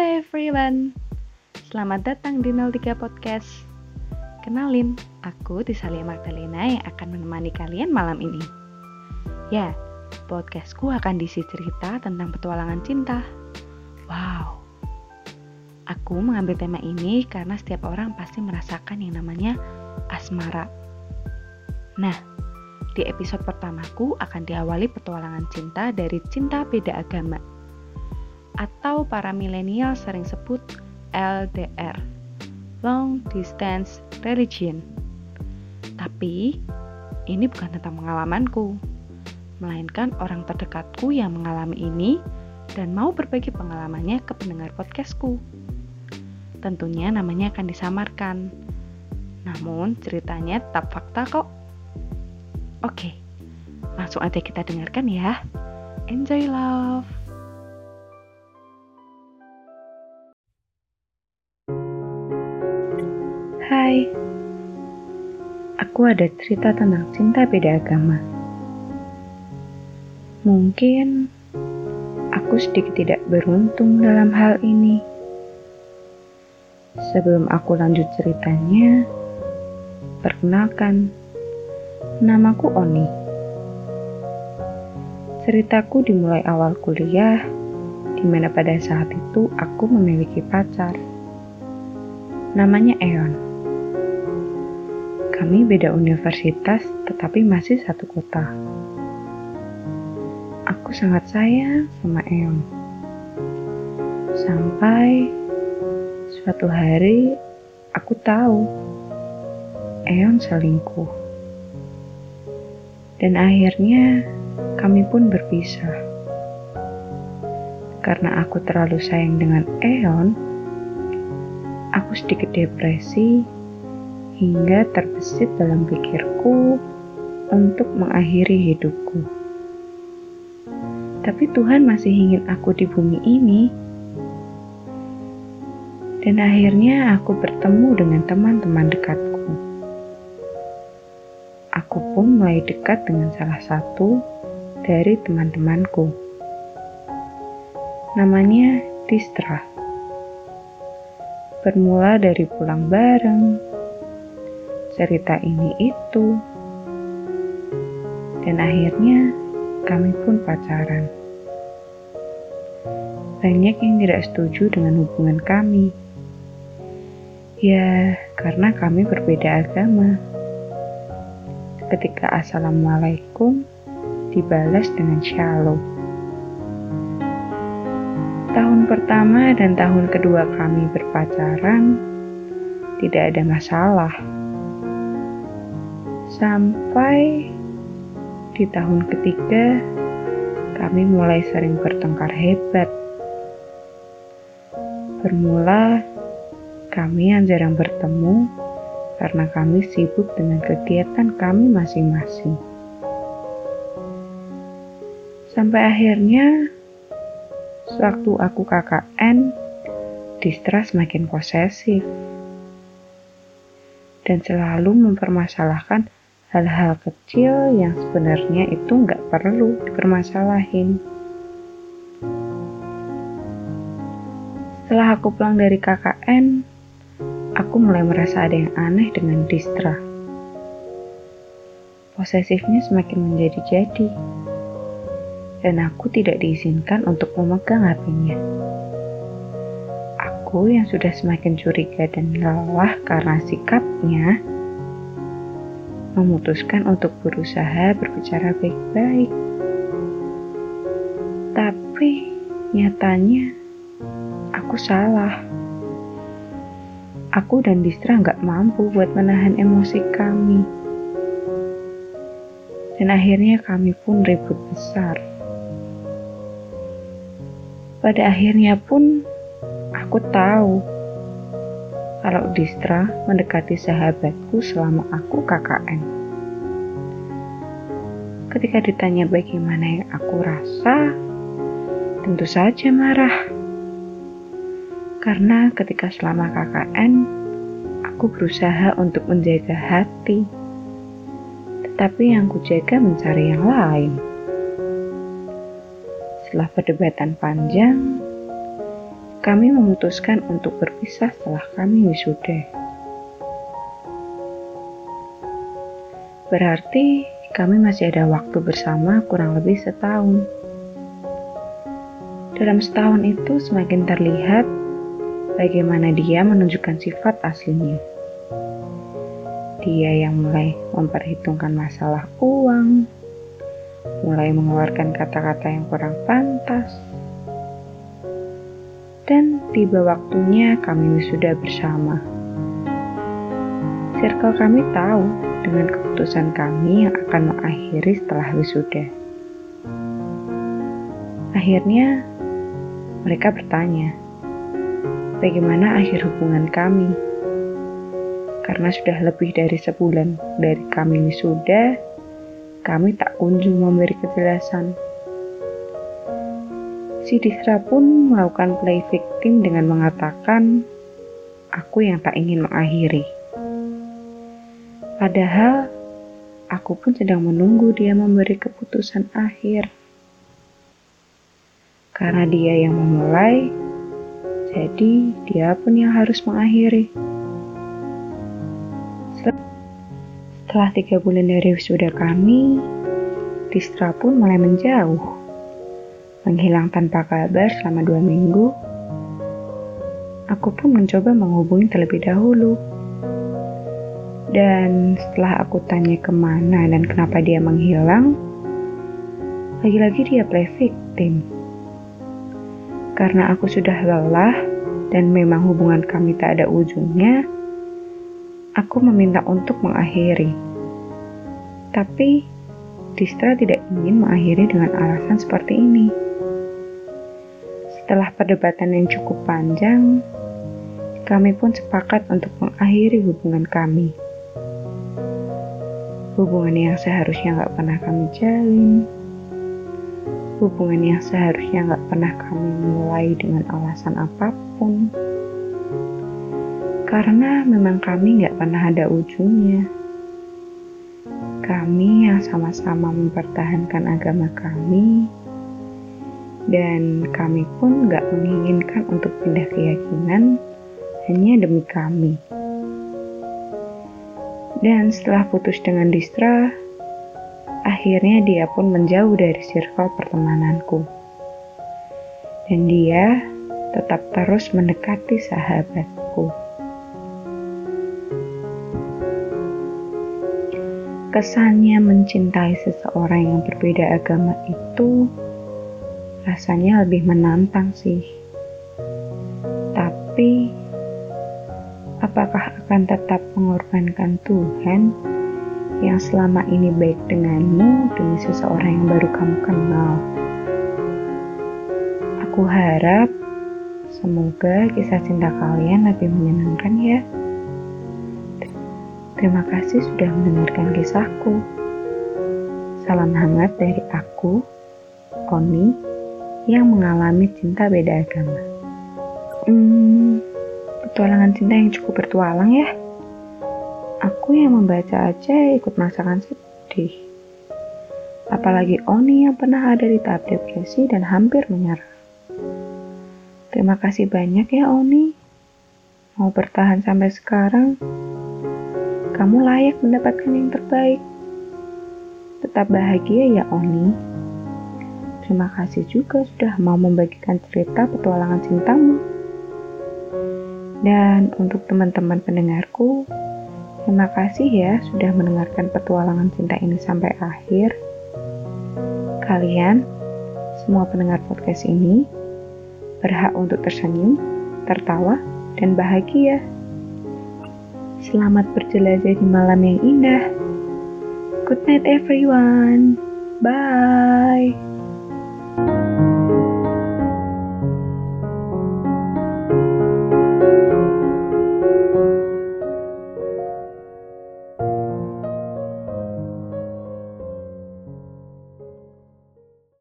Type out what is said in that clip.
Halo everyone, selamat datang di 03 Podcast. Kenalin, aku Tisalia Magdalena yang akan menemani kalian malam ini. Ya, podcastku akan diisi cerita tentang petualangan cinta. Wow, aku mengambil tema ini karena setiap orang pasti merasakan yang namanya asmara. Nah, di episode pertamaku akan diawali petualangan cinta dari cinta beda agama atau para milenial sering sebut LDR, Long Distance Religion. Tapi, ini bukan tentang pengalamanku, melainkan orang terdekatku yang mengalami ini dan mau berbagi pengalamannya ke pendengar podcastku. Tentunya namanya akan disamarkan, namun ceritanya tetap fakta kok. Oke, langsung aja kita dengarkan ya. Enjoy love! Hai, aku ada cerita tentang cinta beda agama. Mungkin aku sedikit tidak beruntung dalam hal ini. Sebelum aku lanjut ceritanya, perkenalkan, namaku Oni. Ceritaku dimulai awal kuliah, di mana pada saat itu aku memiliki pacar. Namanya Eon. Kami beda universitas, tetapi masih satu kota. Aku sangat sayang sama Eon. Sampai suatu hari aku tahu Eon selingkuh. Dan akhirnya kami pun berpisah. Karena aku terlalu sayang dengan Eon, aku sedikit depresi hingga terbesit dalam pikirku untuk mengakhiri hidupku. Tapi Tuhan masih ingin aku di bumi ini. Dan akhirnya aku bertemu dengan teman-teman dekatku. Aku pun mulai dekat dengan salah satu dari teman-temanku. Namanya Distra. Bermula dari pulang bareng, cerita ini itu. Dan akhirnya kami pun pacaran. Banyak yang tidak setuju dengan hubungan kami. Ya, karena kami berbeda agama. Ketika Assalamualaikum dibalas dengan Shalom. Tahun pertama dan tahun kedua kami berpacaran tidak ada masalah Sampai di tahun ketiga, kami mulai sering bertengkar hebat. Bermula, kami yang jarang bertemu karena kami sibuk dengan kegiatan kami masing-masing. Sampai akhirnya, sewaktu aku KKN, Distra semakin posesif dan selalu mempermasalahkan hal-hal kecil yang sebenarnya itu nggak perlu dipermasalahin. Setelah aku pulang dari KKN, aku mulai merasa ada yang aneh dengan Distra. Posesifnya semakin menjadi-jadi, dan aku tidak diizinkan untuk memegang HP-nya. Aku yang sudah semakin curiga dan lelah karena sikapnya, memutuskan untuk berusaha berbicara baik-baik. Tapi nyatanya aku salah. Aku dan Distra nggak mampu buat menahan emosi kami. Dan akhirnya kami pun ribut besar. Pada akhirnya pun aku tahu kalau Distra mendekati sahabatku selama aku KKN. Ketika ditanya bagaimana yang aku rasa, tentu saja marah. Karena ketika selama KKN, aku berusaha untuk menjaga hati. Tetapi yang kujaga mencari yang lain. Setelah perdebatan panjang, kami memutuskan untuk berpisah setelah kami wisuda. Berarti kami masih ada waktu bersama kurang lebih setahun. Dalam setahun itu semakin terlihat bagaimana dia menunjukkan sifat aslinya. Dia yang mulai memperhitungkan masalah uang, mulai mengeluarkan kata-kata yang kurang pantas, dan tiba waktunya kami wisuda bersama. Circle kami tahu dengan keputusan kami yang akan mengakhiri setelah wisuda. Akhirnya, mereka bertanya, bagaimana akhir hubungan kami? Karena sudah lebih dari sebulan dari kami wisuda, kami tak kunjung memberi kejelasan. Si Disra pun melakukan play victim dengan mengatakan, aku yang tak ingin mengakhiri. Padahal, aku pun sedang menunggu dia memberi keputusan akhir. Karena dia yang memulai, jadi dia pun yang harus mengakhiri. Setelah tiga bulan dari wisuda kami, Distra pun mulai menjauh menghilang tanpa kabar selama dua minggu, aku pun mencoba menghubungi terlebih dahulu. Dan setelah aku tanya ke mana dan kenapa dia menghilang, lagi-lagi dia play victim. Karena aku sudah lelah dan memang hubungan kami tak ada ujungnya, aku meminta untuk mengakhiri. Tapi Distra tidak ingin mengakhiri dengan alasan seperti ini. Setelah perdebatan yang cukup panjang, kami pun sepakat untuk mengakhiri hubungan kami. Hubungan yang seharusnya nggak pernah kami jalin, hubungan yang seharusnya nggak pernah kami mulai dengan alasan apa pun. Karena memang kami nggak pernah ada ujungnya. Kami yang sama-sama mempertahankan agama kami, dan kami pun gak menginginkan untuk pindah keyakinan hanya demi kami. Dan setelah putus dengan Distra, akhirnya dia pun menjauh dari circle pertemananku. Dan dia tetap terus mendekati sahabatku. Kesannya mencintai seseorang yang berbeda agama itu rasanya lebih menantang sih. Tapi, apakah akan tetap mengorbankan Tuhan yang selama ini baik denganmu demi seseorang yang baru kamu kenal? Aku harap semoga kisah cinta kalian lebih menyenangkan ya. Terima kasih sudah mendengarkan kisahku. Salam hangat dari aku, Oni, yang mengalami cinta beda agama. Hmm, petualangan cinta yang cukup bertualang ya. Aku yang membaca aja ikut merasakan sedih. Apalagi Oni yang pernah ada di tahap depresi dan hampir menyerah. Terima kasih banyak ya Oni. Mau bertahan sampai sekarang. Kamu layak mendapatkan yang terbaik. Tetap bahagia ya Oni. Terima kasih juga sudah mau membagikan cerita petualangan cintamu. Dan untuk teman-teman pendengarku, terima kasih ya sudah mendengarkan petualangan cinta ini sampai akhir. Kalian, semua pendengar podcast ini, berhak untuk tersenyum, tertawa, dan bahagia. Selamat berjelajah di malam yang indah. Good night everyone. Bye. thank you